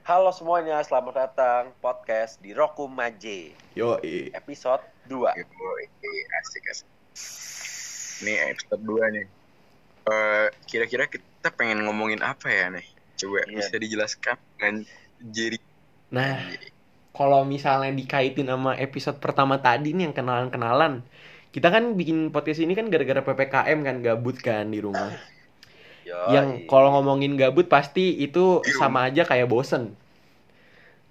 Halo semuanya, selamat datang podcast di Roku Maje Yo, episode 2. Yoi, asik asik. Ini episode 2 nih. Eh, kira-kira kita pengen ngomongin apa ya nih? Coba Iya. bisa dijelaskan dengan jadi Nah, kalau misalnya dikaitin sama episode pertama tadi nih yang kenalan-kenalan, kita kan bikin podcast ini kan gara-gara PPKM kan gabut kan di rumah. Yoi. Yang kalau ngomongin gabut pasti itu sama aja kayak bosen.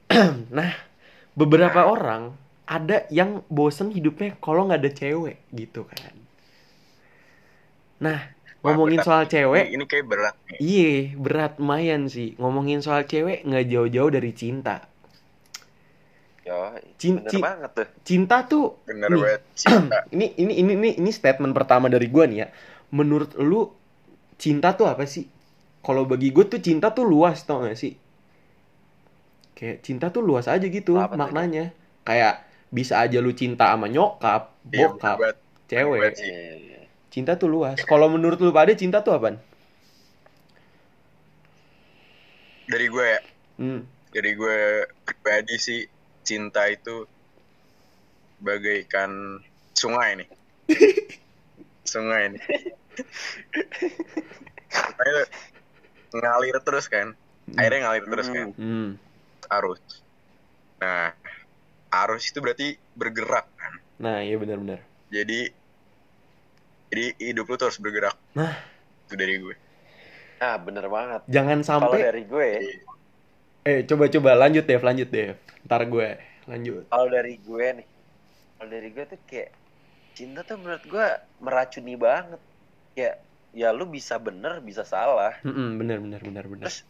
nah, beberapa orang ada yang bosen hidupnya kalau nggak ada cewek gitu kan. Nah, ngomongin soal cewek, Ini, ini kayak berat. Iya, berat lumayan sih. Ngomongin soal cewek nggak jauh-jauh dari cinta. Yoi, Cin- bener cin- banget tuh. Cinta tuh Bener Nih. banget cinta. ini ini ini ini ini statement pertama dari gua nih ya. Menurut lu cinta tuh apa sih? Kalau bagi gue tuh cinta tuh luas tau gak sih? Kayak cinta tuh luas aja gitu Apa maknanya. Kayak bisa aja lu cinta sama nyokap, Iya, bokap, banget. cewek. Iya, iya. Cinta tuh luas. Kalau menurut lu pada cinta tuh apaan? Dari gue ya, Hmm. dari gue pribadi sih cinta itu bagaikan sungai nih. sungai nih. Ngalir terus kan. Airnya ngalir terus kan. Hmm. arus. Nah, arus itu berarti bergerak kan. Nah, iya benar-benar. Jadi jadi hidup lu tuh harus bergerak. Nah. Itu dari gue. Ah, bener banget. Jangan Kalau sampai dari gue, Eh, coba-coba lanjut Dev, lanjut Dev. Ntar gue lanjut. kalau dari gue nih, kalau dari gue tuh kayak cinta tuh menurut gue meracuni banget. Ya, ya lu bisa bener, bisa salah. Mm-mm, bener, bener, bener, bener. Terus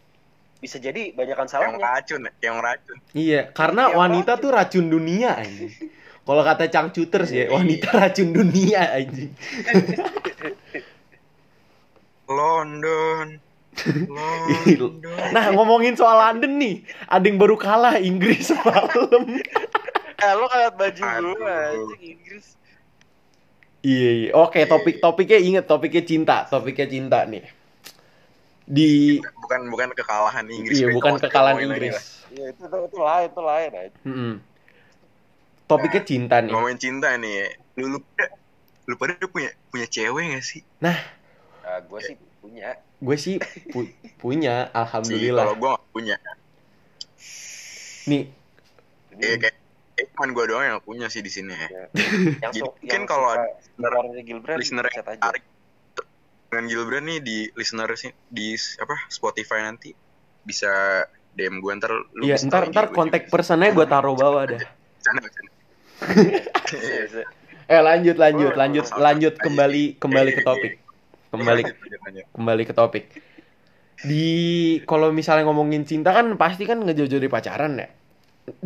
bisa jadi banyakan Yang salahnya. racun, yang racun. Iya, karena Iya, wanita racun. tuh racun dunia anjing. Kalau kata Chang Cuters ya, Iya. wanita racun dunia anjing. London. London. Nah, ngomongin soal London nih, ada yang baru kalah Inggris semalam. Eh, lo kayak baju gue anjing Inggris. Iya, iya. Oke, topik topiknya inget topiknya cinta, topiknya cinta nih. Di bukan bukan kekalahan Inggris. iya, Itu bukan kekalahan Inggris. Iya, itu, itu, itu lain, itu lain aja. Mm-mm. Topiknya cinta nih. Ngomongin cinta nih. Lu lu lu pada punya punya cewek gak sih? Nah, gue sih punya. Gue sih pu- punya, Sih, kalau alhamdulillah. gue gak punya. Nih, Iya kayak kayak cuman gue doang yang punya sih di sini ya. yang Jadi mungkin kalau ada Gilbert listener yang tertarik dengan Gilbert nih di listener sih di apa Spotify nanti bisa DM gue ntar lu iya, ntar ntar kontak personnya gue taruh bawah dah. Iya, iya. Eh lanjut lanjut Oh, lanjut salah. lanjut kembali kembali ke topik. Kembali Lanjut, lanjut, lanjut. kembali ke topik. Di kalau misalnya ngomongin cinta kan pasti kan ngejauh-jauh dari pacaran ya.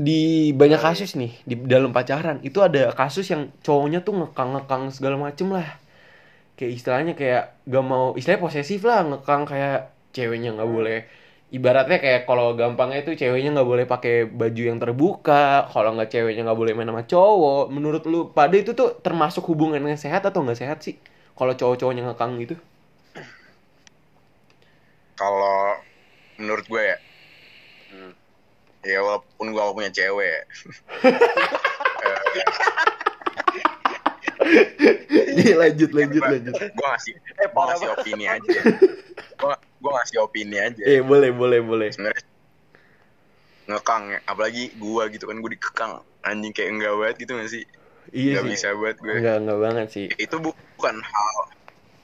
Di banyak kasus nih di dalam pacaran itu ada kasus yang cowoknya tuh ngekang-ngekang segala macem lah. Kayak istilahnya kayak gak mau istilahnya posesif lah ngekang kayak ceweknya nggak Hmm. boleh ibaratnya kayak kalau gampangnya itu ceweknya nggak boleh pakai baju yang terbuka kalau nggak ceweknya nggak boleh main sama cowok menurut lu pada itu tuh termasuk hubungan yang sehat atau nggak sehat sih kalau cowok-cowoknya ngekang gitu Kalau menurut gue ya gak punya cewek. Iya lanjut lanjut lanjut. gue ngasih Eh, gue ngasih opini aja. Gue gue ngasih opini aja. Eh boleh boleh boleh. Sebenarnya ngekang ya, apalagi gue gitu kan gue dikekang anjing kayak enggak banget gitu gak sih? Iya Gak sih. bisa banget gue. Enggak enggak banget sih. itu bu- bukan hal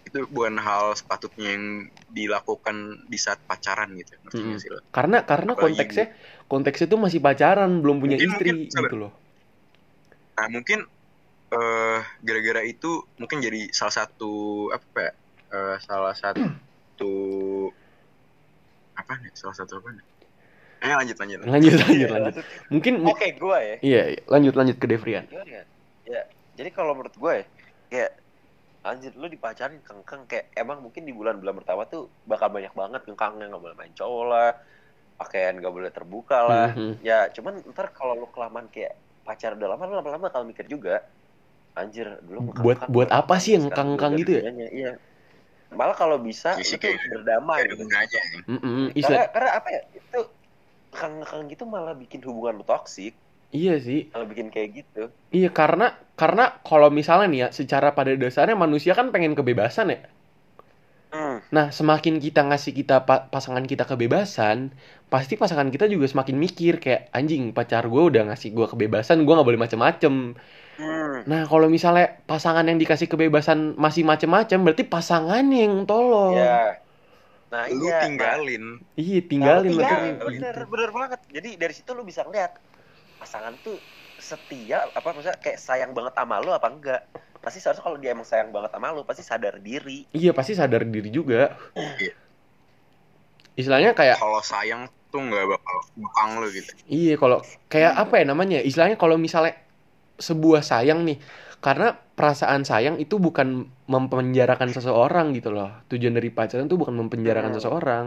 itu bukan hal sepatutnya yang dilakukan di saat pacaran gitu nggak sih lo? Karena karena Apalagi konteksnya konteksnya tuh masih pacaran belum punya Mungkin- istri mungkin- gitu loh. nah mungkin eh gara-gara itu mungkin jadi salah satu apa ya eh, salah satu apa nih salah satu apa nih eh lanjut lanjut Lanjut lanjut lanjut. Mungkin mu- Oke, gue ya. iya iya, lanjut lanjut ke Devrian. Ya? Ya, jadi kalau menurut gue ya, kayak anjir lu dipacarin kengkang kayak emang mungkin di bulan-bulan pertama tuh bakal banyak banget kengkangnya nggak boleh main cowok lah pakaian nggak boleh terbuka lah. Mhm. ya cuman ntar kalau lu kelamaan kayak pacar udah lama lu lama-lama bakal mikir juga anjir dulu Buat- buat apa sih yang gua gitu ya? iya. Malah kalau bisa Iya tuh kayak- berdamai gitu. gunanya Mm-mm, karena karena apa ya itu ngekang-ngekang gitu malah bikin hubungan lu toksik Iya sih. malah bikin kayak gitu Iya karena karena kalau misalnya nih ya secara pada dasarnya manusia kan pengen kebebasan ya. hmm. Nah, semakin kita ngasih kita pa- pasangan kita kebebasan, pasti pasangan kita juga semakin mikir kayak anjing pacar gue udah ngasih gue kebebasan, gue nggak boleh macem-macem. Hmm. Nah, kalau misalnya pasangan yang dikasih kebebasan masih macem-macem, berarti pasangannya yang tolol. ya nah lu iya tinggalin Iya, Nah, tinggalin betul. tinggalin, bener, bener banget. Jadi dari situ lu bisa ngeliat pasangan tuh setia apa maksudnya kayak sayang banget sama lu apa enggak. Pasti seharusnya kalau dia emang sayang banget sama lu pasti sadar diri. Iya, pasti sadar diri juga. Iya. Istilahnya kayak kalau sayang tuh nggak bakal ngekang lu gitu Iya, kalau kayak apa ya namanya? Istilahnya kalau misalnya sebuah sayang nih, karena perasaan sayang itu bukan mempenjarakan seseorang gitu loh. Tujuan dari pacaran tuh bukan mempenjarakan Hmm. seseorang.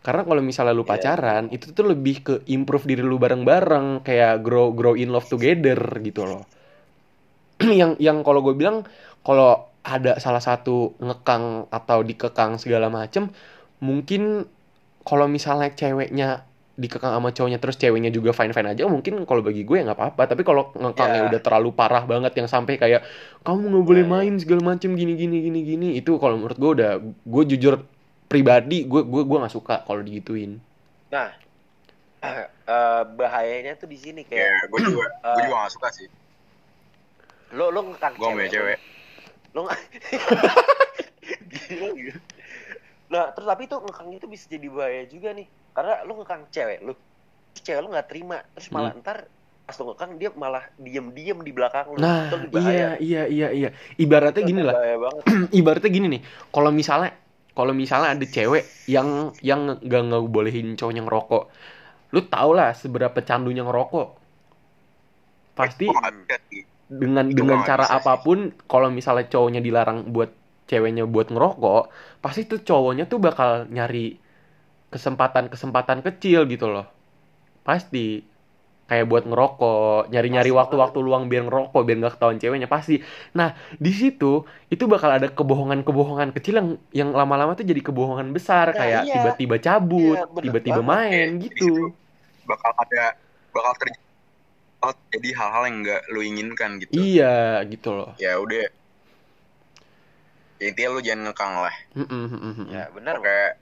Karena kalau misalnya lu Iya. pacaran, itu tuh lebih ke improve diri lu bareng-bareng, kayak grow grow in love together gitu loh. yang yang kalau gue bilang kalau ada salah satu ngekang atau dikekang segala macem, mungkin kalau misalnya ceweknya dikekang sama cowoknya terus ceweknya juga fine fine aja mungkin kalau bagi gue ya nggak apa-apa tapi kalau ngekangnya Ya. udah terlalu parah banget yang sampai kayak kamu nggak boleh Ya, ya. main segala macem gini gini gini gini itu kalau menurut gue udah gue jujur pribadi gue gue gue nggak suka kalau digituin Nah, eh, bahayanya tuh di sini ya kayak gue juga gue Eh. juga gak suka sih lo lo ngekang gue punya cewek Lo nggak Gila. Nah, terus tapi itu ngekang itu bisa jadi bahaya juga nih. Karena lu ngekang cewek lu. Terus cewek lu nggak terima. Terus malah ntar pas lu ngekang dia malah diem-diem di belakang lu. nah iya iya iya iya ibaratnya Itu gini lah Bahaya banget. ibaratnya gini nih kalau misalnya kalau misalnya ada cewek yang yang nggak nggak bolehin cowoknya ngerokok lu tau lah seberapa candunya ngerokok. Pasti dengan dengan cara apa pun kalau misalnya cowoknya dilarang buat ceweknya buat ngerokok pasti tuh cowoknya tuh bakal nyari kesempatan-kesempatan kecil gitu loh. Pasti kayak buat ngerokok nyari-nyari waktu-waktu luang biar ngerokok biar nggak ketahuan ceweknya pasti nah di situ itu bakal ada kebohongan-kebohongan kecil yang yang lama-lama tuh jadi kebohongan besar Nah, kayak iya. tiba-tiba cabut Iya, tiba-tiba banget. main Di gitu bakal ada bakal terjadi jadi hal-hal yang nggak lu inginkan gitu iya gitu loh ya udah ya, intinya lu jangan ngekang lah Mm-mm, mm-mm, mm-mm. Ya, benar. kayak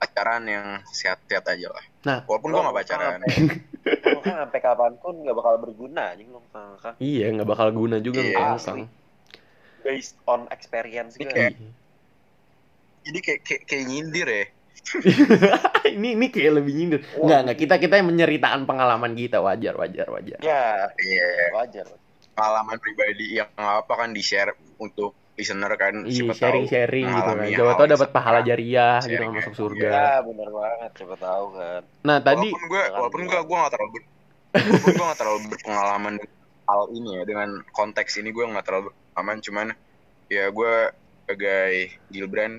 pacaran yang sehat-sehat aja lah Nah. walaupun gua gak pacaran Lu kan sampai kapan pun nggak bakal berguna anjing lu ngekang. Iya, nggak bakal guna juga Iya, ngekang-ngekang. Based on experience juga. kayak- jadi kayak kayak, kayak nyindir ya ini ini kayak lebih nyindir. Wah. Nggak, nggak. Kita kita yang menyeritakan pengalaman kita wajar, wajar, wajar. Ya, iya wajar. pengalaman pribadi yang apa kan di share untuk listener kan Iya, siapa tahu sharing-sharing gitu kan. Siapa tahu dapat pahala jariah gitu Sharing kan masuk ya. surga. Ya, benar banget. Coba tahu kan. Nah, tadi walaupun gue walaupun gue gue nggak terlalu ber- walaupun gue nggak terlalu berpengalaman dengan hal ini ya dengan konteks ini gue nggak terlalu berpengalaman cuman ya gue sebagai Gilbran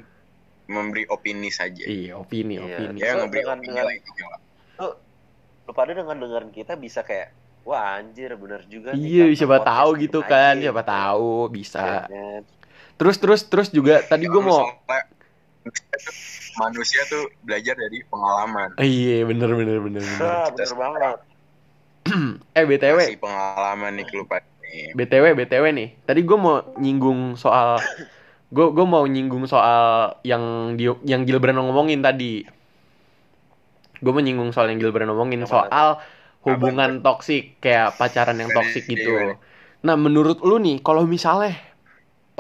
memberi opini saja iya, opini, Iya. opini. ya So, dengan- opini dengan- lah juga lah. Lu pada dengan dengerin kita bisa kayak Wah anjir bener juga nih, Iya, siapa tahu gitu aja kan, gitu. siapa tahu bisa. Iya kan? Terus terus terus juga tadi gue mau manusia tuh, belajar dari pengalaman Iya, bener bener bener bener. Ah, bener banget Eh, BTW, kasih pengalaman nih ke lu pada nih. BTW, BTW nih. Tadi gue mau nyinggung soal gue gue mau nyinggung soal yang di, yang Gilbran ngomongin tadi. Gue mau nyinggung soal yang Gilbran ngomongin soal hubungan toksik kayak pacaran yang toksik gitu. Nah, menurut lu nih, kalau misalnya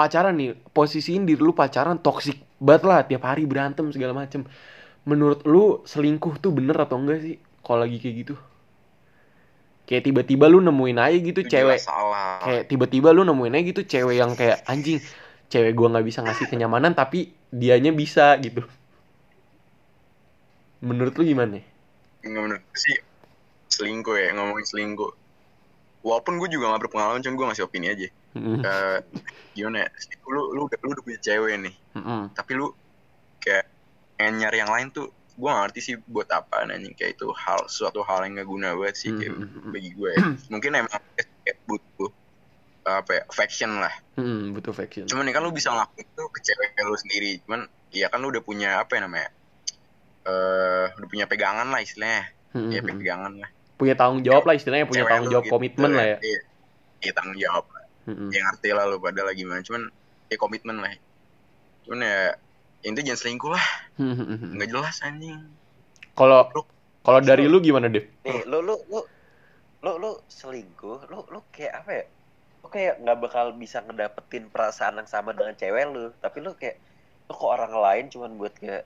pacaran nih, posisiin diri lu pacaran toksik banget lah, tiap hari berantem segala macem. Menurut lu selingkuh tuh bener atau enggak sih? Kalau lagi kayak gitu. Kayak tiba-tiba lu nemuin aja gitu Itu cewek salah kayak tiba-tiba lu nemuin aja gitu cewek yang kayak anjing cewek gua nggak bisa ngasih kenyamanan tapi dianya bisa gitu menurut lu gimana nggak menurut sih selingkuh ya ngomongin selingkuh walaupun gue juga gak berpengalaman cuma gue ngasih opini aja Mm-mm. Eh, gimana ya? Lu lu udah lu udah punya cewek nih. Mm-mm. tapi lu kayak pengen nyari yang lain tuh gue gak ngerti sih buat apa anjing. Kayak itu hal suatu hal yang gak guna banget sih kayak bagi gue ya. mungkin emang kayak butuh apa ya affection lah. Mm-mm, butuh faction cuman nih kan lu bisa ngelakuin itu ke cewek lu sendiri. Cuman ya kan lu udah punya apa ya namanya eh udah punya pegangan lah istilahnya. Hmm, ya pegangan lah. Punya tanggung jawab lah istilahnya punya Cewek tanggung jawab gitu, komitmen lah ya. Iya Iya, tanggung jawab. Hmm, hmm. ya ngerti lah lu pada lagi gimana. Cuman ya komitmen lah. Cuman ya itu jangan selingkuh lah. Nggak jelas anjing. Kalau kalau dari lu gimana Dev nih lu lu lu lu lu selingkuh lu lu kayak apa ya? Lu kayak nggak bakal bisa ngedapetin perasaan yang sama dengan cewek lu. Tapi lu kayak lu ke orang lain cuman buat kayak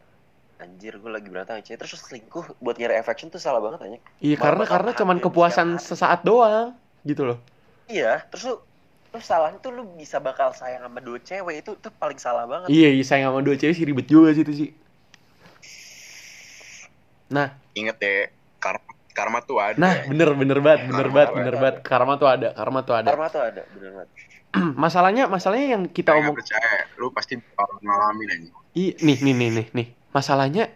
anjir gue lagi berantem cewek. Terus selingkuh buat nyari affection tuh salah banget aja iya Malah karena karena cuman kepuasan sesaat doang gitu loh. Iya terus lu lu salahnya tuh lu bisa bakal sayang sama dua cewek itu tuh paling salah banget. Iya iya sayang sama dua cewek sih ribet juga sih itu sih. Nah. Inget ya karma karma tuh ada. Nah bener bener banget bener banget bener banget. Karma tuh ada karma tuh ada. Karma tuh ada bener banget. Masalahnya masalahnya yang kita Saya omong percaya lu pasti ngalamin aja. Ih, nih nih nih nih nih. Masalahnya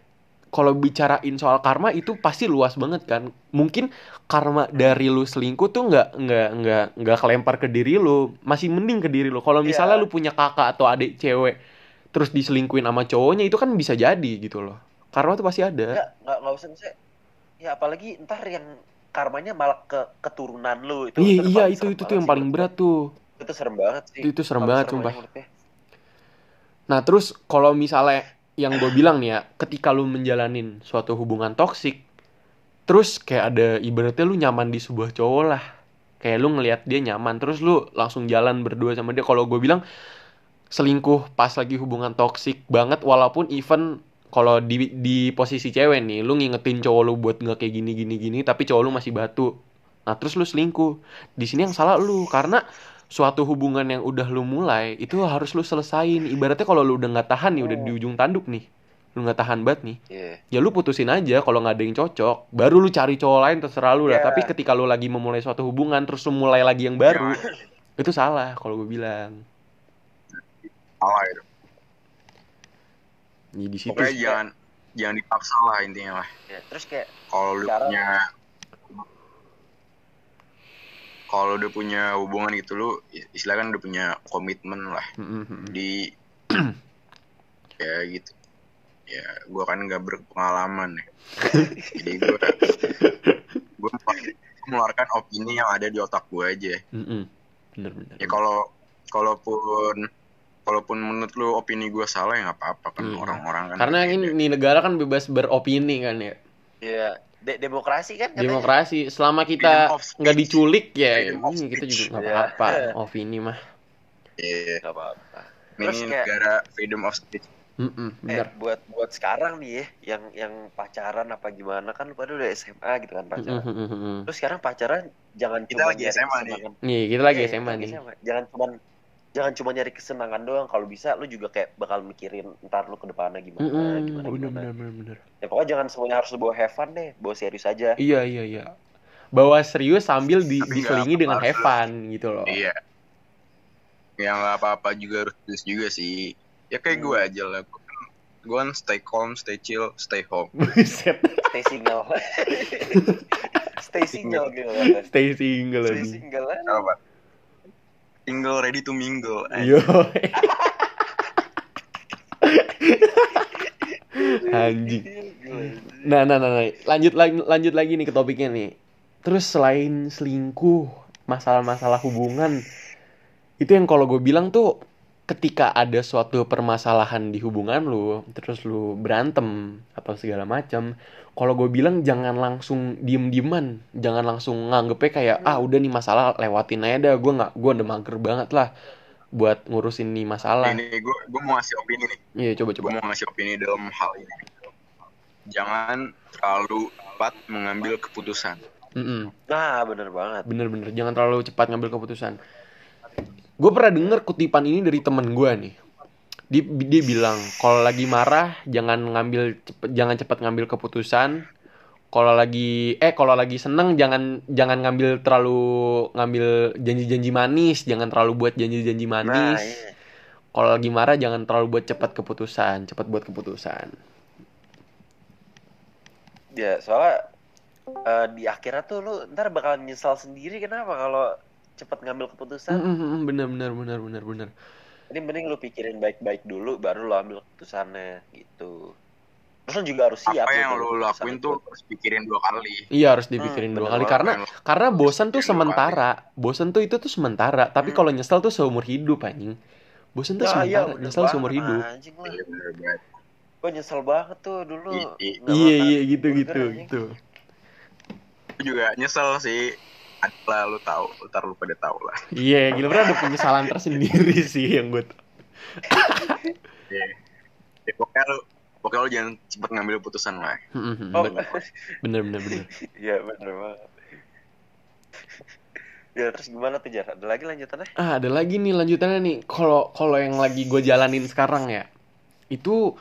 kalau bicarain soal karma itu pasti luas banget kan. Mungkin karma dari lu selingkuh tuh nggak nggak nggak nggak kelempar ke diri lu, masih mending ke diri lu. Kalau misalnya Iya. lu punya kakak atau adik cewek terus diselingkuin sama cowoknya itu kan bisa jadi gitu loh. Karma tuh pasti ada. nggak nggak usah misalnya ya apalagi ntar yang karmanya malah ke keturunan lu itu Iya tuh iya itu itu tuh yang paling berat tuh. itu serem banget sih Itu, itu serem banget serem sumpah. Nah terus kalau misalnya yang gue bilang nih ya, ketika lu menjalanin suatu hubungan toksik, terus kayak ada ibaratnya lu nyaman di sebuah cowok lah, kayak lu ngelihat dia nyaman, terus lu langsung jalan berdua sama dia. Kalau gue bilang selingkuh pas lagi hubungan toksik banget, walaupun even kalau di di posisi cewek nih, lu ngingetin cowok lu buat nggak kayak gini gini gini, tapi cowok lu masih batu. Nah terus lu selingkuh. Di sini yang salah lu karena suatu hubungan yang udah lu mulai itu harus lu selesain. Ibaratnya kalau lu udah nggak tahan nih udah di ujung tanduk nih lu nggak tahan banget nih Iya. ya lu putusin aja kalau nggak ada yang cocok baru lu cari cowok lain terserah lu lah. Iya. tapi ketika lu lagi memulai suatu hubungan terus lu mulai lagi yang baru itu salah kalau gue bilang. Salah itu ya, di situ pokoknya jangan jangan dipaksa lah intinya lah Ya, terus kayak kalau lu punya kalau udah punya hubungan gitu lu istilahnya kan udah punya komitmen lah. Mm, mm, mm. di ya gitu. Ya gua kan nggak berpengalaman ya. Jadi gua gua mengeluarkan opini yang ada di otak gua aja Mm, mm. bener bener ya kalau kalaupun kalaupun menurut lu opini gua salah ya nggak apa-apa kan Iya. orang-orang kan karena ini, ini negara kan bebas beropini kan ya. Ya de- demokrasi kan katanya. demokrasi selama kita nggak diculik ya ini kita juga speech. nggak Iya. apa-apa opini mah Iya. Nggak apa-apa ini Terus kayak- negara freedom of speech Mm-mm, eh, bener buat buat sekarang nih ya yang yang pacaran apa gimana kan pada udah SMA gitu kan pacaran Mm-mm. terus sekarang pacaran jangan Kita cuma lagi SMA nih. Nih, kita lagi Iya, SMA lagi nih. SMA. jangan cuma jangan cuma nyari kesenangan doang kalau bisa lu juga kayak bakal mikirin ntar lu ke depannya gimana Mm-mm, gimana bener, gimana bener, bener, bener. ya pokoknya jangan semuanya harus bawa have fun deh bawa serius aja Iya, iya, iya. Bawa serius sambil di, Tapi diselingi dengan apa-apa. have fun gitu loh. Iya. Ya nggak apa-apa juga harus terus juga sih. Ya kayak Hmm. gue aja lah. Gue kan stay calm, stay chill, stay home. Stay single stay single gitu kan Stay single stay lagi. single kan Apa? Single ready to mingle. Yo. Anjing. Nah, nah, nah, nah. Lanjut lagi lanjut lagi nih ke topiknya nih. Terus selain selingkuh, masalah-masalah hubungan itu yang kalau gue bilang tuh ketika ada suatu permasalahan di hubungan lu, terus lu berantem atau segala macam, kalau gue bilang jangan langsung diem-dieman, jangan langsung nganggepnya kayak ah udah nih masalah lewatin aja dah, gue nggak gue udah mager banget lah buat ngurusin nih masalah. Ini gue gue mau ngasih opini nih. Iya coba Gue coba. mau ngasih opini dalam hal ini. Jangan terlalu cepat mengambil keputusan. Mm-mm. nah bener banget Bener-bener jangan terlalu cepat ngambil keputusan. Gue pernah denger kutipan ini dari temen gue nih. Dia, dia bilang kalau lagi marah jangan ngambil cepet, jangan cepat ngambil keputusan. Kalau lagi eh kalau lagi seneng jangan jangan ngambil terlalu ngambil janji-janji manis, jangan terlalu buat janji-janji nah manis. iya Kalau lagi marah jangan terlalu buat cepat keputusan, cepat buat keputusan. ya soalnya eh, di akhirat tuh lu ntar bakal nyesal sendiri kenapa kalau cepet ngambil keputusan Mm, mm, mm, Bener bener bener bener bener. Jadi mending lu pikirin baik-baik dulu baru lu ambil keputusannya gitu. terus lu juga harus siap apa yang gitu. lu lakuin tuh harus pikirin dua kali Iya harus dipikirin Hmm, dua bener kali karena karena bosan tuh sementara. Bosan tuh itu tuh sementara, tapi Hmm. kalau nyesel tuh seumur hidup anjing. Bosan tuh Nah, iya, sementara, bener nyesel banget, seumur hidup. anjing lah Iya, gue nyesel banget tuh dulu I- i- nggak Iya makan iya gitu gitu gitu. Gue juga nyesel sih adalah lu tahu ntar lu pada tahu lah Iya, gila bener ada penyesalan tersendiri sih yang gue tau. Iya. Ya, pokoknya lu pokoknya lu jangan cepet ngambil putusan lah Hmm, oh bener bener bener. bener. iya bener banget ya terus gimana tuh Jar ada lagi lanjutannya Ah, ada lagi nih lanjutannya nih. Kalau kalau yang lagi gue jalanin sekarang ya, itu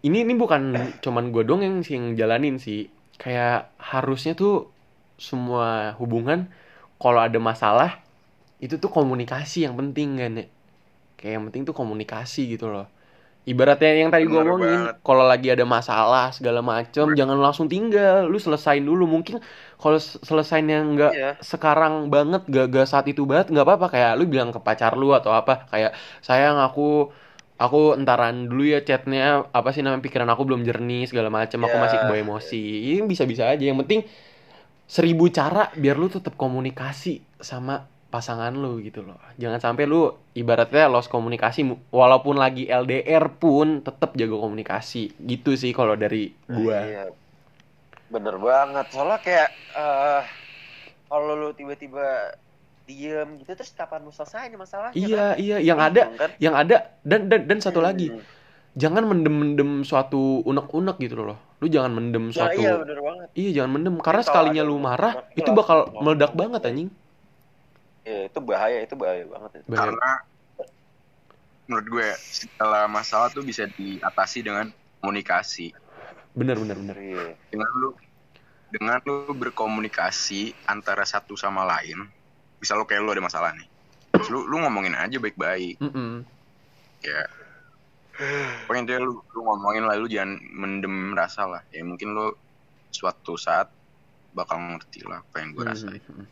ini ini bukan cuman gue dong yang sih yang jalanin sih. Kayak harusnya tuh semua hubungan kalau ada masalah itu tuh komunikasi yang penting kan ya. Kayak yang penting tuh komunikasi gitu loh. Ibaratnya yang tadi gue ngomongin, kalau lagi ada masalah segala macem, jangan langsung tinggal, lu selesain dulu. Mungkin kalau s- selesainya nggak Iya. sekarang banget gak, gak saat itu banget nggak apa-apa kayak lu bilang ke pacar lu atau apa kayak sayang aku aku entaran dulu ya chatnya apa sih namanya pikiran aku belum jernih segala macam aku Ya. masih kebawa emosi ini bisa-bisa aja yang penting seribu cara biar lu tetap komunikasi sama pasangan lu gitu loh jangan sampai lu ibaratnya lost komunikasi mu- walaupun lagi LDR pun tetap jaga komunikasi gitu sih kalau dari gua Iya. Bener banget. Soalnya kayak eh kalau lu tiba-tiba diem gitu terus kapan mau selesai masalahnya? iya kan? iya yang ada kan? yang ada dan dan dan satu lagi Hmm. jangan mendem-mendem suatu unek-unek gitu loh. Lu jangan mendem Nah, suatu iya bener banget. Iya, jangan mendem karena kalau sekalinya lu marah itu bakal meledak banget anjing. Iya, itu bahaya, itu bahaya banget itu. Bahaya. karena menurut gue segala masalah tuh bisa diatasi dengan komunikasi Bener bener bener. Iya. dengan lu dengan lu berkomunikasi antara satu sama lain misal lu kayak lu ada masalah nih Terus lu lu ngomongin aja baik-baik Mm-mm. ya pokoknya dia lu, lu ngomongin lah lu jangan mendem rasa lah ya mungkin lu suatu saat bakal ngerti lah apa yang gue rasain Mhm.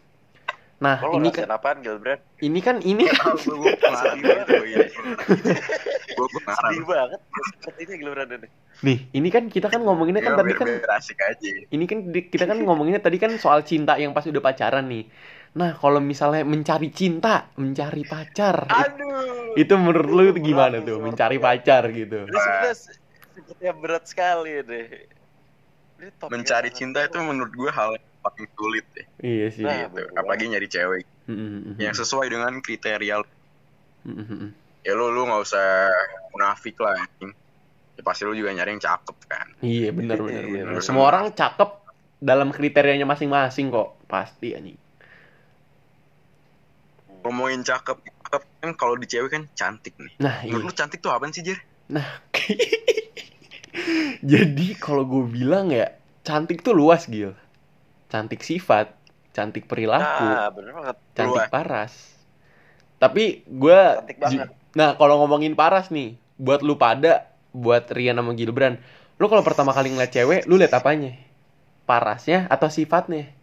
Nah, Kalau ini kan apaan, Gilbert? ini kan ini gue pengarang gue pengarang Sedih banget. Sepertinya Gilbert ini. nih, ini kan kita kan ngomonginnya kan ya, tadi kan asik aja ini kan kita kan ngomonginnya tadi kan soal cinta yang pas udah pacaran nih. Nah, kalau misalnya mencari cinta, mencari pacar, Aduh. itu menurut lu itu gimana Berat, tuh? berat. Mencari pacar gitu. Ini sebenarnya sepertinya berat sekali deh. Ini mencari cinta itu menurut gue hal yang paling sulit ya Iya sih. Nah, gitu. apalagi nyari cewek Mm-mm. yang sesuai dengan kriteria lu. Mm-mm. ya lu lu nggak usah munafik lah anjing. ya pasti lu juga nyari yang cakep kan Iya benar benar Iya, benar. benar. Semua orang cakep dalam kriterianya masing-masing kok pasti anjing. Ngomongin cakep cakep kan kalau di cewek kan cantik nih Nah iya. menurut lu cantik tuh apa sih Jer? Jadi kalau gue bilang ya cantik tuh luas Gil. Cantik sifat, cantik perilaku, Nah, bener banget. cantik luas. paras. Tapi gue. Nah, kalau ngomongin paras nih, buat lu pada, buat Rian sama Gilbran, lu kalau pertama kali ngeliat cewek, lu liat apanya? Parasnya atau sifatnya?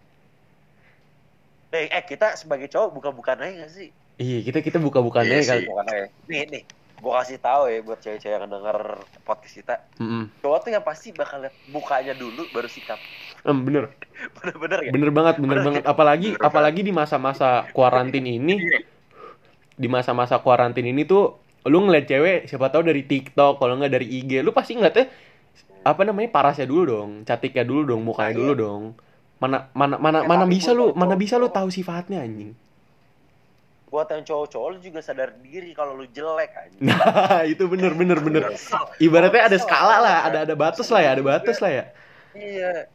Eh, eh, kita sebagai cowok buka-bukaan aja gak sih? Iya, kita kita buka-bukannya Iya kali. sih. Bukan aja. Nih, nih. Gua kasih tahu ya buat cewek-cewek yang denger podcast kita. Mm-mm. Cowok tuh yang pasti bakal lihat mukanya dulu baru sikap. Em, bener, Bener-bener ya? bener banget, bener Bener. banget. Apalagi, Bener apalagi di masa-masa kuarantin ini, di masa-masa kuarantin ini tuh, lu ngeliat cewek, siapa tahu dari TikTok, kalau nggak dari IG, lu pasti ngeliatnya apa namanya parasnya dulu dong, cantiknya dulu dong, mukanya Nah, dulu iya. dong. Mana mana mana Ya, mana bisa lu, mana bisa lu tahu sifatnya anjing. Buat yang cowok-cowok lu juga sadar diri kalau lu jelek aja. Nah, itu bener bener bener. Ibaratnya ada skala lah, ada ada batas lah ya, ada batas lah ya. Iya.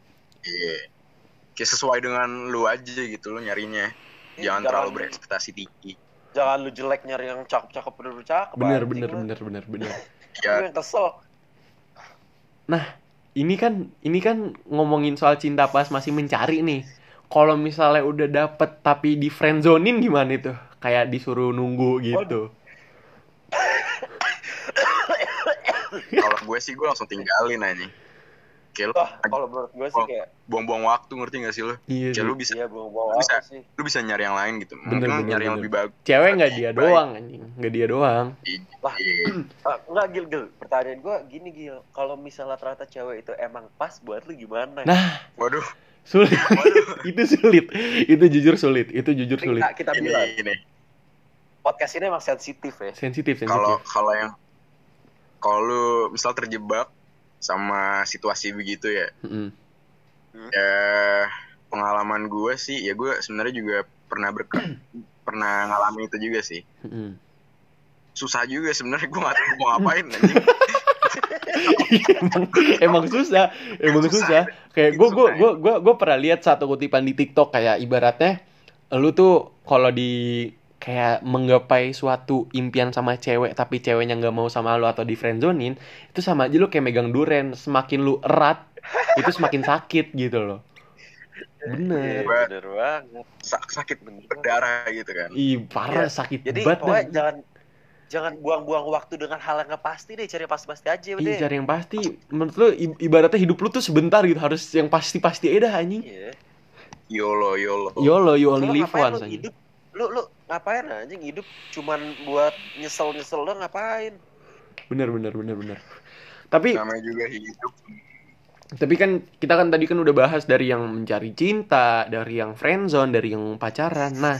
iya kayak sesuai dengan lu aja gitu lu nyarinya jangan terlalu berekspektasi tinggi Jangan lu jelek nyari yang cakep-cakep bener-bener cakep. Bener anjing bener bener bener bener. Ya yang kesel. Ini kan ini kan ngomongin soal cinta pas masih mencari nih. Kalau misalnya udah dapet tapi di friendzonin gimana itu? Kayak disuruh nunggu gitu. kalau gue sih gue langsung tinggalin aja kayak kalau menurut gue sih kayak buang-buang waktu ngerti gak sih lu Iya. kayak lu bisa iya belum bawa Lu bisa- sih. lu bisa nyari yang lain gitu Bener, mungkin lu bener, nyari yang bener. lebih bagus Cewek nggak dia Baik. doang anjing, nggak dia doang. Wah. Iya. Ah, enggak gil gil. Pertanyaan gue gini gil. Kalau misalnya ternyata cewek itu emang pas buat lu gimana? Nah, waduh sulit. itu sulit. Itu jujur sulit. Itu jujur sulit. kita, kita ini bilang ini podcast ini emang sensitif ya. Sensitif, kalau sensitif. kalau yang kalau lu misal terjebak sama situasi begitu ya Mm-mm. ya pengalaman gue sih ya gue sebenarnya juga pernah ber pernah ngalamin itu juga sih Mm-mm. susah juga sebenarnya gue nggak tahu mau ngapain emang, emang susah, emang susah. Kayak gue gue gue gue gue pernah lihat satu kutipan di TikTok kayak ibaratnya lu tuh kalau di kayak menggapai suatu impian sama cewek tapi ceweknya nggak mau sama lu atau di friendzonin itu sama aja lu kayak megang duren semakin lu erat itu semakin sakit gitu loh bener Iya, bener banget. Sa- sakit berdarah gitu kan ih parah Iya. sakit Jadi banget jangan jangan buang-buang waktu dengan hal yang nggak pasti deh, cari yang pasti-pasti aja Iya udah. cari yang pasti menurut lu ibaratnya hidup lu tuh sebentar gitu harus yang pasti-pasti aja dah anjing Iya. yolo yolo YOLO you only live once hidup? Lu lu ngapain anjing hidup cuman buat nyesel-nyesel lu ngapain? bener bener bener bener tapi namanya juga hidup Tapi kan kita kan tadi kan udah bahas dari yang mencari cinta, dari yang friendzone, dari yang pacaran. Nah,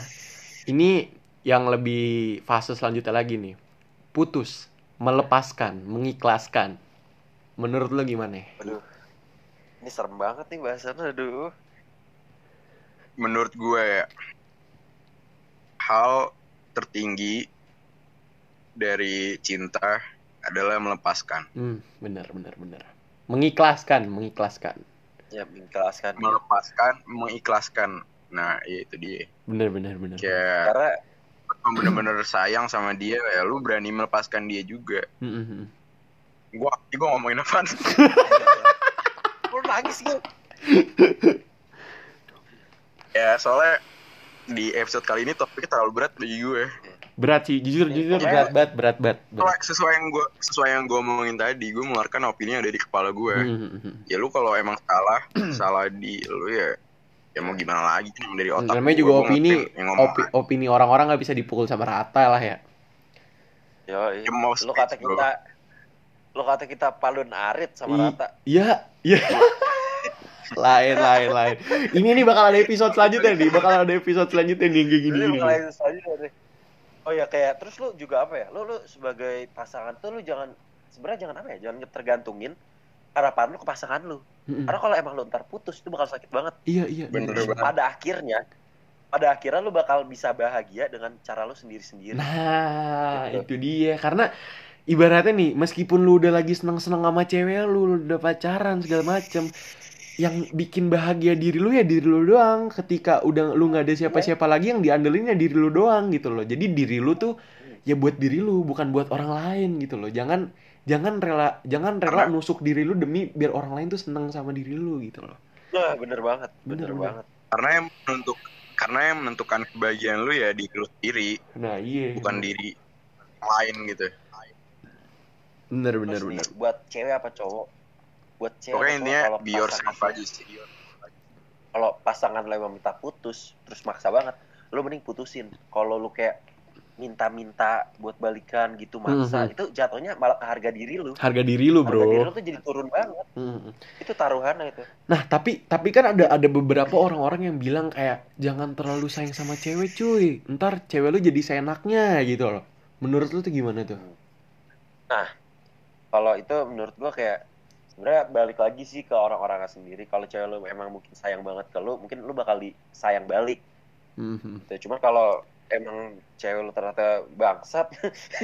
ini yang lebih fase selanjutnya lagi nih. Putus, melepaskan, mengikhlaskan. Menurut lo gimana? Aduh. Ini serem banget nih bahasannya, aduh. menurut gue ya hal tertinggi dari cinta adalah melepaskan Hmm, benar benar benar. Mengikhlaskan, mengikhlaskan. Ya, mengikhlaskan. melepaskan mengikhlaskan nah ya itu dia Benar benar benar. kayak Karena lu bener-bener sayang sama dia ya lu berani melepaskan dia juga Hmm, hmm, hmm. gua gua ngomongin apa lu nangis gitu. ya soalnya di episode kali ini topiknya terlalu berat bagi gue Berat sih, jujur jujur Ya. berat banget, berat banget. Sesuai, berat. sesuai yang gue sesuai yang gue omongin tadi gue mengeluarkan opini yang ada di kepala gue Hmm, hmm, hmm. ya lu kalau emang salah salah di lu ya ya mau gimana lagi kan dari otak Namanya juga gua opini, opi- opini orang-orang nggak bisa dipukul sama rata lah ya. Yo, Ya, mau lu kata kita lu kata kita palun arit sama I- rata. Iya, iya. lain, lain, lain. Ini nih bakal ada episode selanjutnya nih, bakal ada episode selanjutnya nih kayak gini. Oh ya kayak terus lu juga apa ya? Lu lu sebagai pasangan tuh lu jangan sebenarnya jangan apa ya? Jangan tergantungin harapan lu ke pasangan lu. Karena kalau emang lu ntar putus itu bakal sakit banget. Iya, iya. Bener iya. banget. Pada akhirnya pada akhirnya lu bakal bisa bahagia dengan cara lu sendiri-sendiri. Nah, Gitu. itu dia. Karena ibaratnya nih, meskipun lu udah lagi seneng-seneng sama cewek lu, lu udah pacaran segala macem, yang bikin bahagia diri lu ya diri lu doang. Ketika udah lu nggak ada siapa-siapa lagi yang diandelin ya diri lu doang gitu loh. Jadi diri lu tuh ya buat diri lu, bukan buat orang lain gitu loh. Jangan jangan rela jangan rela Karena- nusuk diri lu demi biar orang lain tuh seneng sama diri lu gitu loh. Wah, bener banget, Bener, bener, bener. banget. karena yang menentuk karena yang menentukan kebahagiaan lu ya diri lu sendiri Nah, iya. bukan diri yang lain gitu Bener bener Terus bener. nih, buat cewek apa cowok? Buat cewek pokoknya intinya kalau be yourself pasangan- aja sih Kalau pasangan lu emang minta putus, terus maksa banget, lu mending putusin. Kalau lu kayak minta-minta buat balikan gitu maksa, Mhm. itu jatuhnya malah ke harga diri lu. Harga diri lu, Harga diri lu Bro. tuh jadi turun banget. Mm-mm. Itu taruhannya itu. Nah, tapi tapi kan ada ada beberapa orang-orang yang bilang kayak jangan terlalu sayang sama cewek, cuy. Ntar cewek lu jadi seenaknya gitu loh. Menurut lu tuh gimana tuh? Kalau itu menurut gua kayak sebenarnya balik lagi sih ke orang-orangnya sendiri. Kalau cewek lu emang mungkin sayang banget ke lu, mungkin lu bakal disayang balik. Mhm. Gitu. Cuman kalau emang cewek lu ternyata bangsat,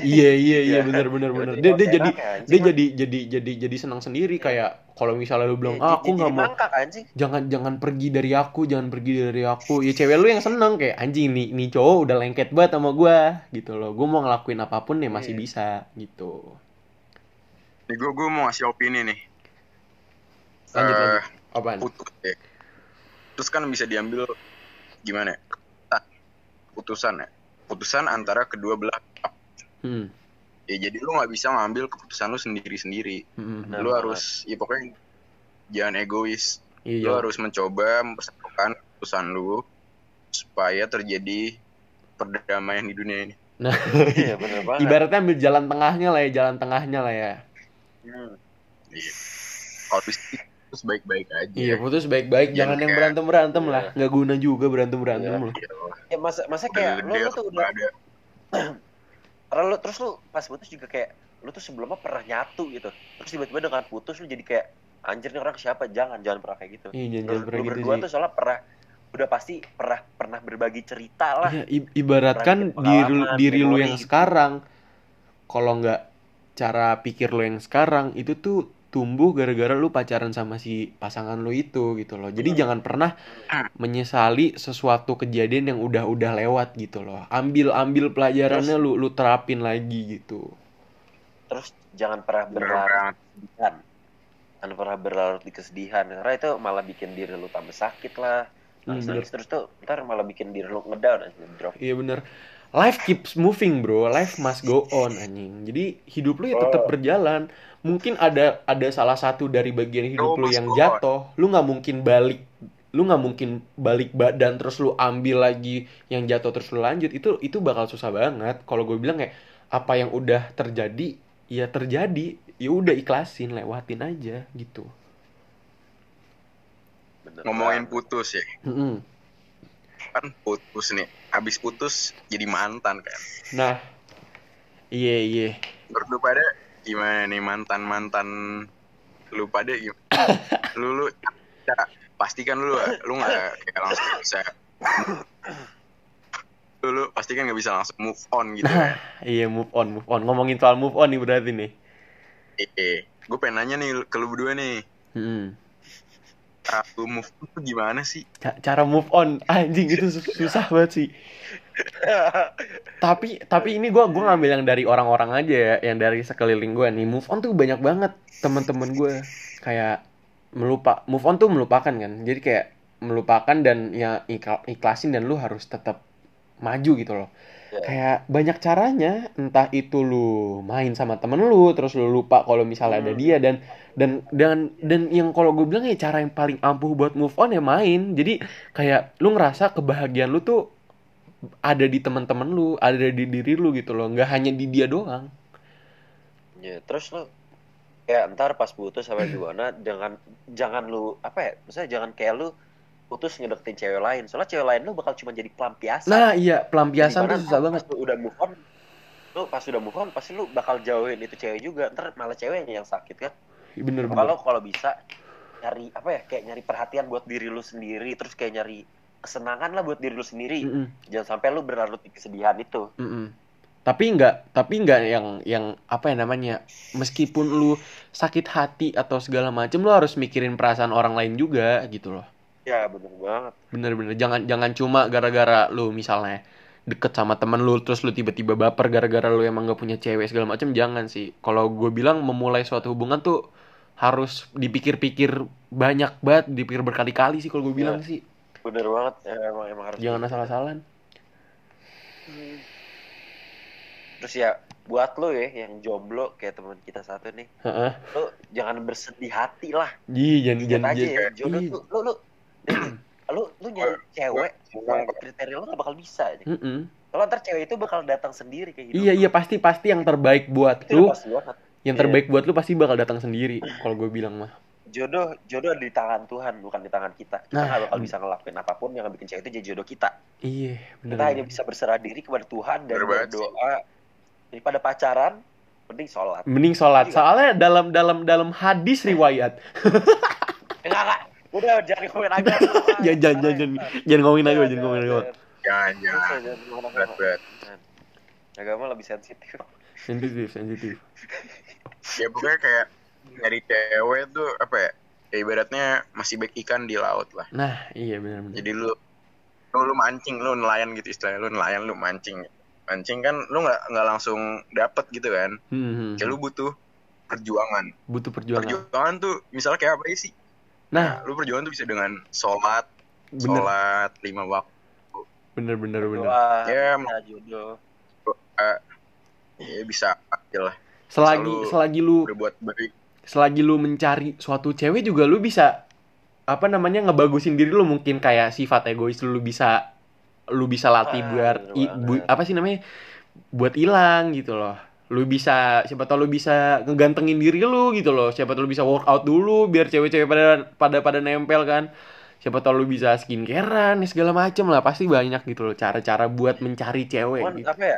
Iya iya iya Ya, bener bener bener. ya Dia dia jadi dia jadi jadi jadi jadi senang sendiri kayak kalau misalnya lu bilang Ya, ah, aku nggak mau mangkak, anjing. jangan jangan pergi dari aku jangan pergi dari aku ya cewek lu yang seneng kayak anjing nih nih cowok udah lengket banget sama gua gitu loh gua mau ngelakuin apa pun ya masih Iya. bisa gitu nih gue gue mau ngasih opini nih lanjut Eh, lanjut apaan putus ya. Terus kan bisa diambil gimana ya? Ah, Putusan ya. Putusan antara kedua belah pihak. hmm. Ya jadi lu nggak bisa ngambil keputusan lu sendiri-sendiri. Hmm. Lu harus ya pokoknya jangan egois Iya. lu harus mencoba mempersatukan keputusan lu supaya terjadi perdamaian di dunia ini Nah, Iya bener banget. ibaratnya ambil jalan tengahnya lah ya, jalan tengahnya lah ya. Hmm. iya kalau bisa terus baik-baik aja Iya, putus baik-baik, Jangan jangan yang berantem-berantem Iya. lah. Nggak guna juga berantem-berantem Iya. loh. Iya, Ya masa masa kayak lu, gede lu tuh udah nggak ada karena lu terus lu pas putus juga kayak lu tuh sebelumnya pernah nyatu gitu. Terus tiba-tiba dengan putus lu jadi kayak anjir nih orang siapa? Jangan jangan pernah kayak gitu. Iya, jangan, Lu, jangan lu pernah gitu berdua sih. tuh soalnya pernah udah pasti pernah pernah berbagi cerita lah. Iya, i- ibaratkan diri, diri lu yang gitu. sekarang, kalau nggak cara pikir lu yang sekarang, itu tuh tumbuh gara-gara lu pacaran sama si pasangan lu itu gitu loh. Jadi Hmm. jangan pernah menyesali sesuatu kejadian yang udah-udah lewat gitu loh. Ambil ambil pelajarannya lu lu terapin lagi gitu. Terus jangan pernah berlarut kesedihan. Jangan pernah berlarut di kesedihan karena itu malah bikin diri lu tambah sakit lah. Hmm, Nangis nangis terus tuh ntar malah bikin diri lu ngedown anjing, drop. Iya bener. Life keeps moving bro, life must go on anjing. Jadi hidup lu ya tetap Oh. berjalan. Mungkin ada ada salah satu dari bagian hidup No, lu yang jatuh, lu nggak mungkin balik, lu nggak mungkin balik badan terus lu ambil lagi yang jatuh terus lu lanjut. Itu itu bakal susah banget. Kalau gue bilang kayak apa yang udah terjadi ya terjadi, ya udah ikhlasin, lewatin aja gitu. Bener ngomongin putus ya Mm-mm. kan putus nih habis putus jadi mantan kan Nah, iya iya. menurut lu pada gimana nih mantan mantan lu pada gimana lu lu ya, pasti kan lu lu nggak kayak langsung bisa lu, lu pasti kan nggak bisa langsung move on gitu Nah, kan iya move on, move on. Ngomongin soal move on nih berarti nih. eh gue pengen nanya nih ke lu berdua nih Mm. Cara lu move on tuh gimana sih? Ca- cara move on anjing itu sus- susah banget sih. Tapi tapi ini gua gua ngambil yang dari orang-orang aja ya yang dari sekeliling gua nih. Move on tuh banyak banget teman-teman gue kayak melupa move on tuh melupakan kan. Jadi kayak melupakan dan ya ikhlasin dan lu harus tetap maju gitu loh Ya. kayak banyak caranya entah itu lu main sama temen lu terus lu lupa kalau misalnya ada Hmm. dia dan dan dan dan yang kalau gue bilang ya cara yang paling ampuh buat move on ya main jadi kayak lu ngerasa kebahagiaan lu tuh ada di teman-teman lu ada di diri lu gitu loh nggak hanya di dia doang Ya, terus lu kayak ntar pas putus sama gimana jangan jangan lu apa ya maksudnya jangan kayak lu putus ngedeketin cewek lain. Soalnya cewek lain lu bakal cuma jadi pelampiasan. Nah iya pelampiasan tuh susah banget. lu udah move on lu pas udah move on pasti lu bakal jauhin itu cewek juga. Ntar malah ceweknya yang sakit kan? Bener bener kalau kalau bisa nyari apa ya kayak nyari perhatian buat diri lu sendiri terus kayak nyari kesenangan lah buat diri lu sendiri. Mm-mm, jangan sampai lu berlarut di kesedihan itu. Mm-mm. tapi nggak tapi nggak yang yang apa ya namanya meskipun lu sakit hati atau segala macem lu harus mikirin perasaan orang lain juga gitu loh ya bener banget Bener-bener jangan jangan cuma gara-gara lu misalnya deket sama temen lu terus lu tiba-tiba baper gara-gara lu emang gak punya cewek segala macam jangan sih. Kalau gue bilang memulai suatu hubungan tuh harus dipikir-pikir banyak banget, dipikir berkali-kali sih kalau gue bilang Iya. sih. bener banget ya, emang emang harus Jangan asal-asalan. Hmm. terus ya buat lu ya yang jomblo kayak teman kita satu nih Heeh. lu jangan bersedih hati lah Ih, jangan jangan aja ya jangan- jodoh Ih. tuh lu lu lu lu nyari cewek kriteria lu gak bakal bisa aja. Mm-mm. kalau ntar cewek itu bakal datang sendiri kayak gitu Iya iya pasti pasti yang terbaik buat itu lu, yang Iya. terbaik buat lu pasti bakal datang sendiri. Kalau gue bilang mah. jodoh jodoh ada di tangan Tuhan bukan di tangan kita kita Nah. nggak bakal bisa ngelakuin apa pun yang bikin cewek itu jadi jodoh kita Iya bener. kita hanya bisa berserah diri kepada Tuhan dan berdoa daripada pacaran mending sholat Mending sholat. Iya. Soalnya dalam dalam dalam hadis riwayat enggak udah jangan ngomongin agama jangan jangan jangan jangan, jangan ngomongin agama jangan ngomongin agama jangan. Jangan berat berat. Agama lebih sensitif. Sensitif sensitif. Ya pokoknya kayak nyari cewek tuh apa ya kayak ibaratnya masih baik ikan di laut lah. Nah iya benar benar. Jadi lu lu, lu mancing lu nelayan gitu istilahnya lu nelayan lu mancing. Mancing kan lu nggak nggak langsung dapet gitu kan. Hmm, kayak lu butuh perjuangan. Butuh perjuangan. Perjuangan tuh misalnya kayak apa sih nah. Lu perjuangan tuh bisa dengan sholat bener. sholat lima waktu. Bener bener bener. Ya, jodoh. Ya bisa aja lah. Selagi Selalu selagi lu berbuat baik. selagi lu mencari suatu cewek juga lu bisa apa namanya ngebagusin diri lu mungkin. Kayak sifat egois lu, lu bisa lu bisa latih Ah, buat bener i- bu- apa sih namanya buat hilang gitu loh lu bisa siapa tau lu bisa ngegantengin diri lu gitu loh siapa tau lu bisa workout dulu biar cewek-cewek pada pada pada nempel kan siapa tau lu bisa skincarean ya segala macem lah pasti banyak gitu loh cara-cara buat mencari cewek Cuman gitu. apa ya?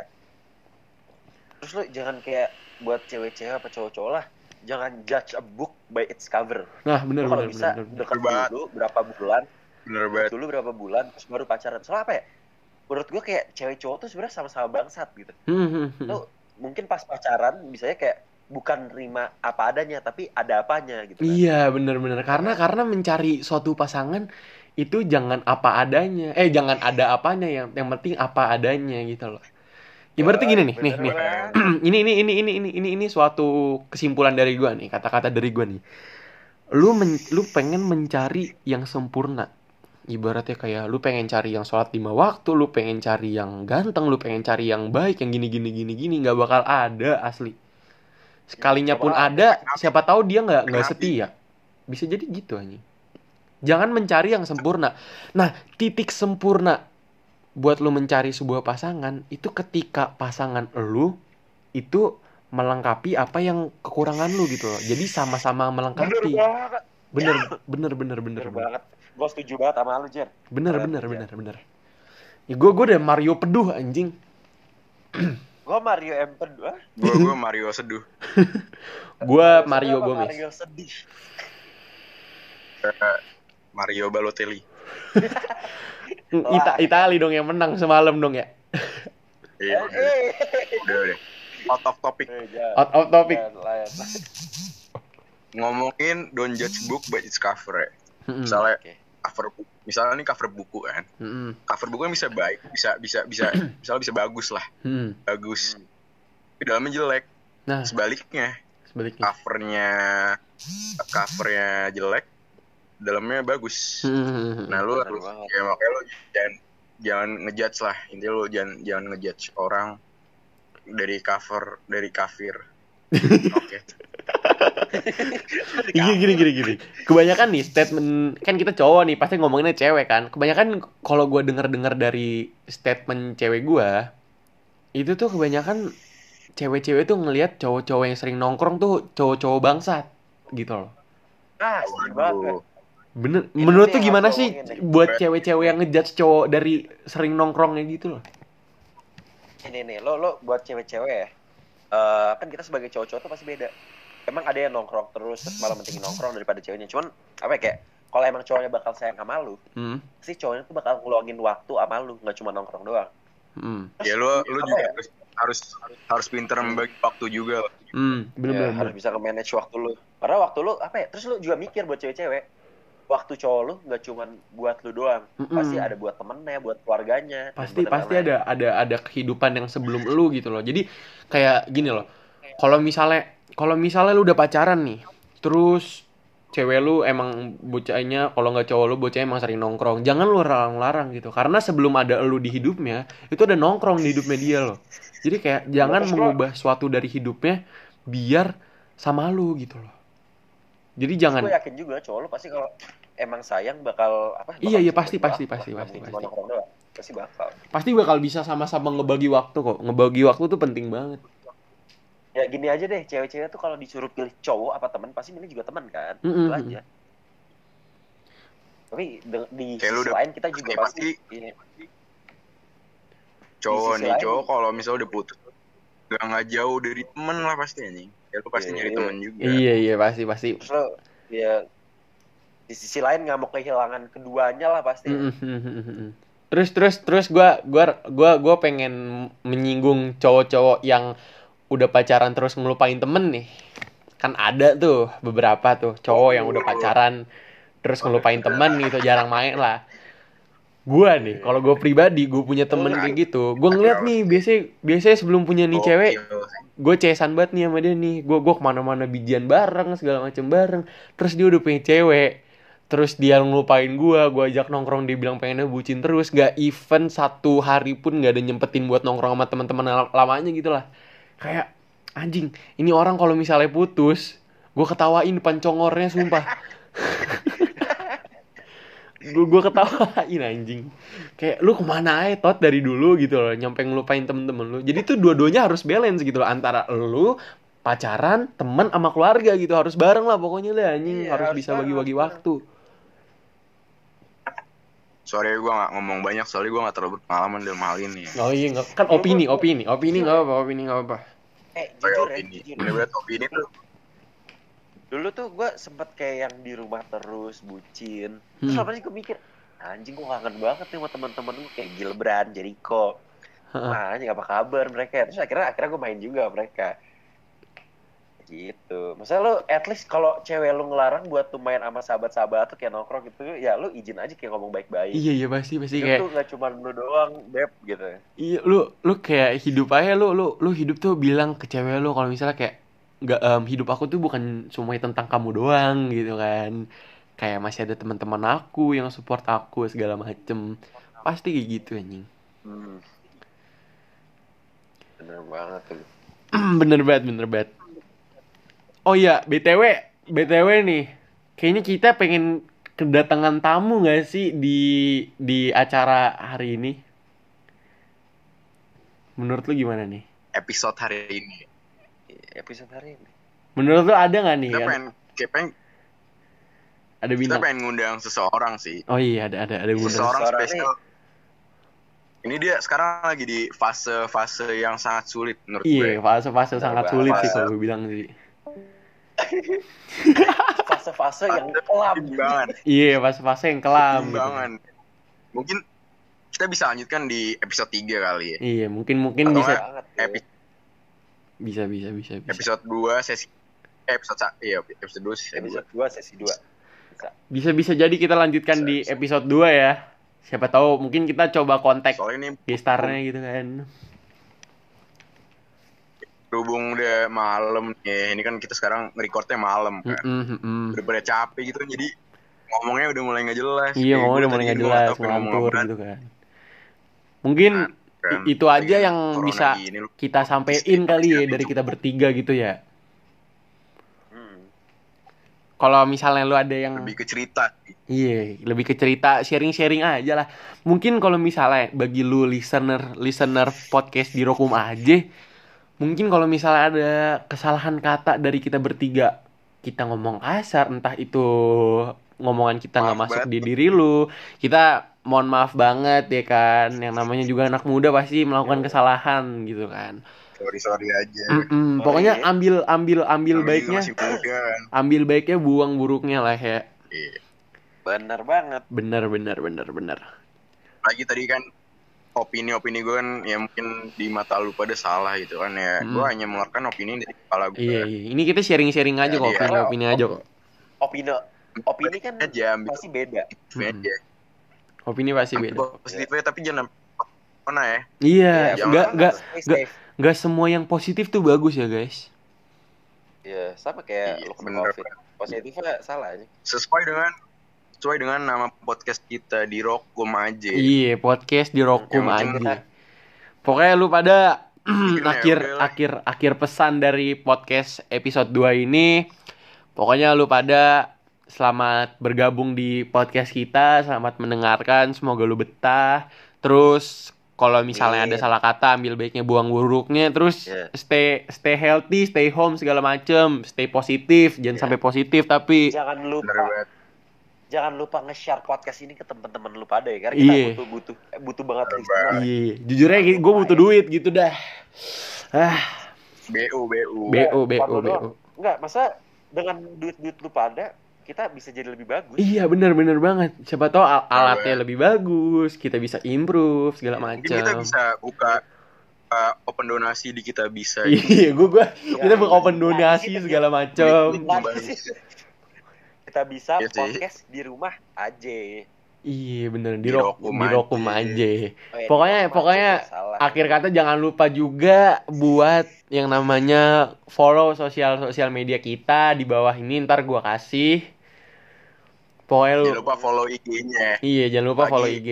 Terus lu jangan kayak buat cewek-cewek apa cowok-cowok lah, jangan judge a book by its cover. nah kalau bener bisa bener, deket Bener banget. dulu berapa bulan, bener banget dulu berapa bulan, terus baru pacaran. Soalnya apa ya? Menurut gua kayak cewek cowok tuh sebenarnya sama-sama bangsat gitu. Hmm, hmm, hmm. Lu mungkin pas pacaran misalnya kayak bukan nerima apa adanya tapi ada apanya gitu kan. Iya bener-bener karena karena mencari suatu pasangan itu jangan apa adanya eh jangan ada apanya yang yang penting apa adanya gitu loh. Ibaratnya gini nih nih nih ini ini ini ini ini ini ini suatu kesimpulan dari gua nih kata-kata dari gua nih. Lu men- lu pengen mencari yang sempurna. Ibaratnya kayak lu pengen cari yang sholat lima waktu, lu pengen cari yang ganteng, lu pengen cari yang baik, yang gini gini gini gini nggak bakal ada asli. Sekalinya pun ada, siapa tahu dia nggak nggak setia. Bisa jadi gitu anjing. Jangan mencari yang sempurna. Nah, titik sempurna buat lu mencari sebuah pasangan itu ketika pasangan lu itu melengkapi apa yang kekurangan lu gitu loh. Jadi sama-sama Bener melengkapi. banget. Bener bener bener bener Bener bener banget. Gua setuju banget sama lu, Jer. bener Keren, bener bener bener. Ya gue gue udah Mario peduh anjing. Gua Mario M2. gue gue Mario seduh Gue Mario Gomez. Mario sedih. Mario Balotelli Ita Itali dong yang menang semalam dong ya. iya udah Eh, udah udah out of topic eh. Out of topic. Ngomongin don't judge book by its cover ya Mm-mm. misalnya Oke. Cover buku misalnya nih cover buku kan. Mm-mm. cover buku kan bisa baik bisa bisa bisa misalnya bisa bagus lah. Hmm. bagus. Tapi dalamnya jelek. Nah, sebaliknya. Sebaliknya. covernya covernya jelek dalamnya bagus. Hmm. nah lu harus ya makanya lu jangan jangan ngejudge lah. Intinya lu jangan jangan ngejudge orang dari cover dari kafir. Oke Iya gini gini gini. Kebanyakan nih statement kan kita cowok nih pasti ngomonginnya cewek kan. Kebanyakan kalau gua denger-dengar dari statement cewek gua itu tuh kebanyakan cewek-cewek tuh ngelihat cowok-cowok yang sering nongkrong tuh cowok-cowok bangsat gitu loh. Ah, banget. gue. Bener, Ini menurut tuh gimana sih buat cewek-cewek yang ngejudge cowok dari sering nongkrongnya gitu loh? Ini nih, lo lo buat cewek-cewek ya. eh, kan kita sebagai cowok-cowok tuh pasti beda. Emang ada yang nongkrong terus terus malah pentingin nongkrong daripada ceweknya. Cuman apa ya kayak kalau emang cowoknya bakal sayang sama lu, Hmm. sih cowoknya tuh bakal ngeluangin waktu sama lu, nggak cuma nongkrong doang. Hmm. ya lu lu juga ya? harus harus harus pinter membagi waktu juga. Hmm, bener Ya, bener. harus bisa nge-manage waktu lu. Karena waktu lu apa ya? Terus lu juga mikir buat cewek-cewek. Waktu cowok lu nggak cuma buat lu doang. Mm-mm. Pasti ada buat temennya, buat keluarganya. pasti buat pasti ada ada ada kehidupan yang sebelum lu gitu loh jadi kayak gini loh kalau misalnya kalau misalnya lu udah pacaran nih terus cewek lu emang bocahnya kalau nggak cowok lu bocahnya emang sering nongkrong jangan lu larang-larang gitu karena sebelum ada lu di hidupnya itu ada nongkrong di hidupnya dia loh jadi kayak jangan lo- mengubah suatu dari hidupnya biar sama lu gitu loh jadi jangan gue yakin juga cowok lu pasti kalau emang sayang bakal apa? bakal Iya, iya, pasti, pasti, pasti, pasti, pasti. Pasti bakal. pasti bakal bisa sama-sama ngebagi waktu kok ngebagi waktu tuh penting banget Ya gini aja deh, cewek-cewek tuh kalau disuruh pilih cowok apa teman, pasti milih juga teman kan. Mm-mm. Itu aja. Tapi di lu sisi lain kita juga pasti- pasti, iya. cowok nih lain- cowok kalau misalnya udah putus gak nggak jauh dari temen lah pasti anjing ya lu pasti Iya, nyari iya. temen juga iya iya pasti pasti Terus lo ya di sisi lain nggak mau kehilangan keduanya lah pasti. Mm-mm. Terus terus terus gua gua gua gua pengen menyinggung cowok-cowok yang udah pacaran terus ngelupain temen nih. Kan ada tuh beberapa tuh cowok yang udah pacaran terus ngelupain temen gitu jarang main lah. Gua nih, kalau gua pribadi gua punya temen kayak gitu. Gua ngeliat nih biasanya biasanya sebelum punya nih cewek gue cesan banget nih sama dia nih gue gue ke mana-mana bijian bareng segala macem bareng terus dia udah punya cewek terus dia ngelupain gue gue ajak nongkrong dia bilang pengennya bucin terus gak even satu hari pun gak ada nyempetin buat nongkrong sama teman-teman lam- lamanya gitu lah kayak anjing ini orang kalau misalnya putus gue ketawain depan congornya sumpah. Gue gue ketawain anjing. Kayak lu ke mana aja tot dari dulu? Gitu loh nyampe ngelupain temen-temen lu. Jadi tuh dua-duanya harus balance gitu loh antara lu pacaran temen sama keluarga gitu. Harus bareng lah pokoknya deh anjing. Iya, harus harus bisa bagi-bagi waktu sorry gue nggak ngomong banyak soalnya gue nggak terlalu berpengalaman dalam hal ini oh iya nggak- kan opini opini opini nggak apa opini nggak apa Eh, jujur ya, opini jujur. bener-bener opini tuh Dulu tuh gue sempet kayak yang di rumah terus, bucin. Terus Hmm. apa sih gue mikir, anjing gue kangen banget nih sama teman-teman gue kayak Gilbran, Jericho. Nah, anjing apa kabar mereka? Terus akhirnya akhirnya gue main juga mereka. Gitu. Maksudnya lu at least kalau cewek lu ngelarang buat tuh main sama sahabat-sahabat tuh kayak nongkrong gitu, ya lu izin aja kayak ngomong baik-baik. iya iya pasti pasti kayak tuh gak cuma lu doang, beb gitu. Iya, lu lu kayak hidup aja lu lu lu hidup tuh bilang ke cewek lu kalau misalnya kayak nggak em, hidup aku tuh bukan semuanya tentang kamu doang gitu kan. Kayak masih ada teman-teman aku yang support aku segala macem. Pasti kayak gitu anjing. Hmm. Bener banget tuh. bener banget, bener banget. Oh iya, BTW, BTW nih. Kayaknya kita pengen kedatangan tamu gak sih di di acara hari ini? Menurut lu gimana nih? episode hari ini Episode hari ini. Menurut lu ada nggak nih? kita kan? pengen kayak pengen Ada kita bintang. pengen ngundang seseorang sih Oh iya ada ada ada seseorang Seseorang spesial ini dia sekarang lagi di fase-fase yang sangat sulit menurut Iya gue fase-fase Bener sangat sulit sih kalau gue bilang sih. Fase-fase yang kelam. Timbangan, Iya fase-fase yang kelam gitu. timbangan. Mungkin kita bisa lanjutkan di episode 3 kali ya. Iya mungkin mungkin Atau bisa banget. Epi- bisa bisa bisa bisa. episode 2 sesi eh, episode iya episode 2 sesi 2. Episode 2 sesi 2. Bisa. Bisa bisa jadi kita lanjutkan Bisa, di bisa. episode 2 ya. Siapa tahu mungkin kita coba kontak Soalnya ini gestarnya gitu kan. Berhubung udah malam nih, ini kan kita sekarang recordnya malam kan. Mm-mm, mm-mm. Udah pada capek gitu jadi ngomongnya udah mulai nggak jelas. Iya ngomong udah mulai nggak jelas ngelantur gitu kan. Mungkin kan. i- itu aja yang bisa gini, kita sampein kali ya dari kita bertiga gitu ya. Hmm. Kalau misalnya lu ada yang lebih ke cerita. Iya, lebih ke cerita sharing-sharing aja lah. Mungkin kalau misalnya bagi lu listener listener podcast di Rokum aja, mungkin kalau misalnya ada kesalahan kata dari kita bertiga, kita ngomong kasar, entah itu ngomongan kita nggak masuk banget. di diri lu, kita mohon maaf banget ya kan. Yang namanya juga anak muda pasti melakukan kesalahan gitu kan. sorry sorry aja. Mm-mm, Oh, pokoknya iya. ambil ambil ambil juga baiknya, ambil baiknya, buang buruknya lah ya. Iya. Bener banget. Bener bener bener bener. Lagi tadi kan opini-opini gue kan ya mungkin di mata lu pada salah gitu kan ya. Hmm. Gue hanya mengeluarkan opini dari kepala gue. Iya, iya. Ini kita sharing-sharing aja kok, Jadi, opini-opini aja kok. Opini opini kan aja ambil pasti beda. itu aja. Opini pasti Ambil beda. Positifnya tapi jangan mana ya. Iya, Iya, nggak jangan nggak Stay nggak safe. nggak semua yang positif tuh bagus ya guys. Iya, sama kayak Iya, lu kena bener. COVID. Positifnya salah aja. Sesuai dengan sesuai dengan nama podcast kita di Rokum aja. Iya, podcast di Rokum penting aja. Pokoknya lu pada Bikin ya, akhir akhir akhir pesan dari podcast episode 2 ini. Pokoknya lu pada selamat bergabung di podcast kita, selamat mendengarkan, semoga lu betah. Terus kalau misalnya ada Amin. salah kata, ambil baiknya, buang buruknya. Terus Iya. stay stay healthy, stay home segala macem, stay positif, jangan Iya. sampai positif tapi Jangan lupa. Jangan lupa nge-share podcast ini ke teman-teman lu pada ya karena kita Iya. butuh butuh eh, butuh banget Bener listener. Iya, jujur aja gue butuh duit gitu dah. Ah, BU BU. BO, BO, Buat lu BO. doang. Enggak, masa dengan duit-duit lu pada kita bisa jadi lebih bagus. Iya bener banget. Siapa tahu al- alatnya Bener. lebih bagus, kita bisa improve segala Mungkin kita macam. bisa buka uh, open donasi di kita bisa. Iya, gue gua kita Ya, buka open donasi iya. segala macam. Kita bisa sih. podcast di rumah aja. Iya bener di, Di ro- rokum di rokum aja. aja. Oh, ya, Pokoknya pokoknya akhir kata jangan lupa juga buat yang namanya follow sosial sosial media kita di bawah ini ntar gua kasih. Pokoknya lu Jangan lupa follow IG-nya. Iya, jangan lupa Lagi follow IG.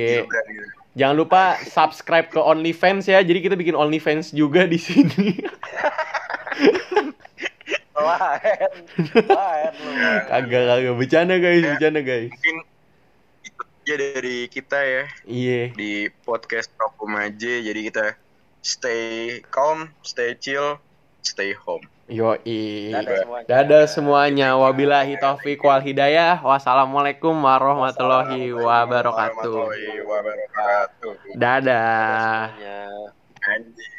Jangan lupa subscribe ke OnlyFans ya. Jadi kita bikin OnlyFans juga di sini. Lain. Lain lu. Kagak kagak bercanda guys, Ya. bercanda guys. Mungkin itu aja dari kita ya Iya. di podcast Rokum aja. Jadi kita stay calm, stay chill, stay home. Yoi. Dadah semuanya. Dadah semuanya. Wabillahi taufiq wal hidayah. Wassalamualaikum warahmatullahi wabarakatuh. Warahmatullahi wabarakatuh. Dadah. semuanya.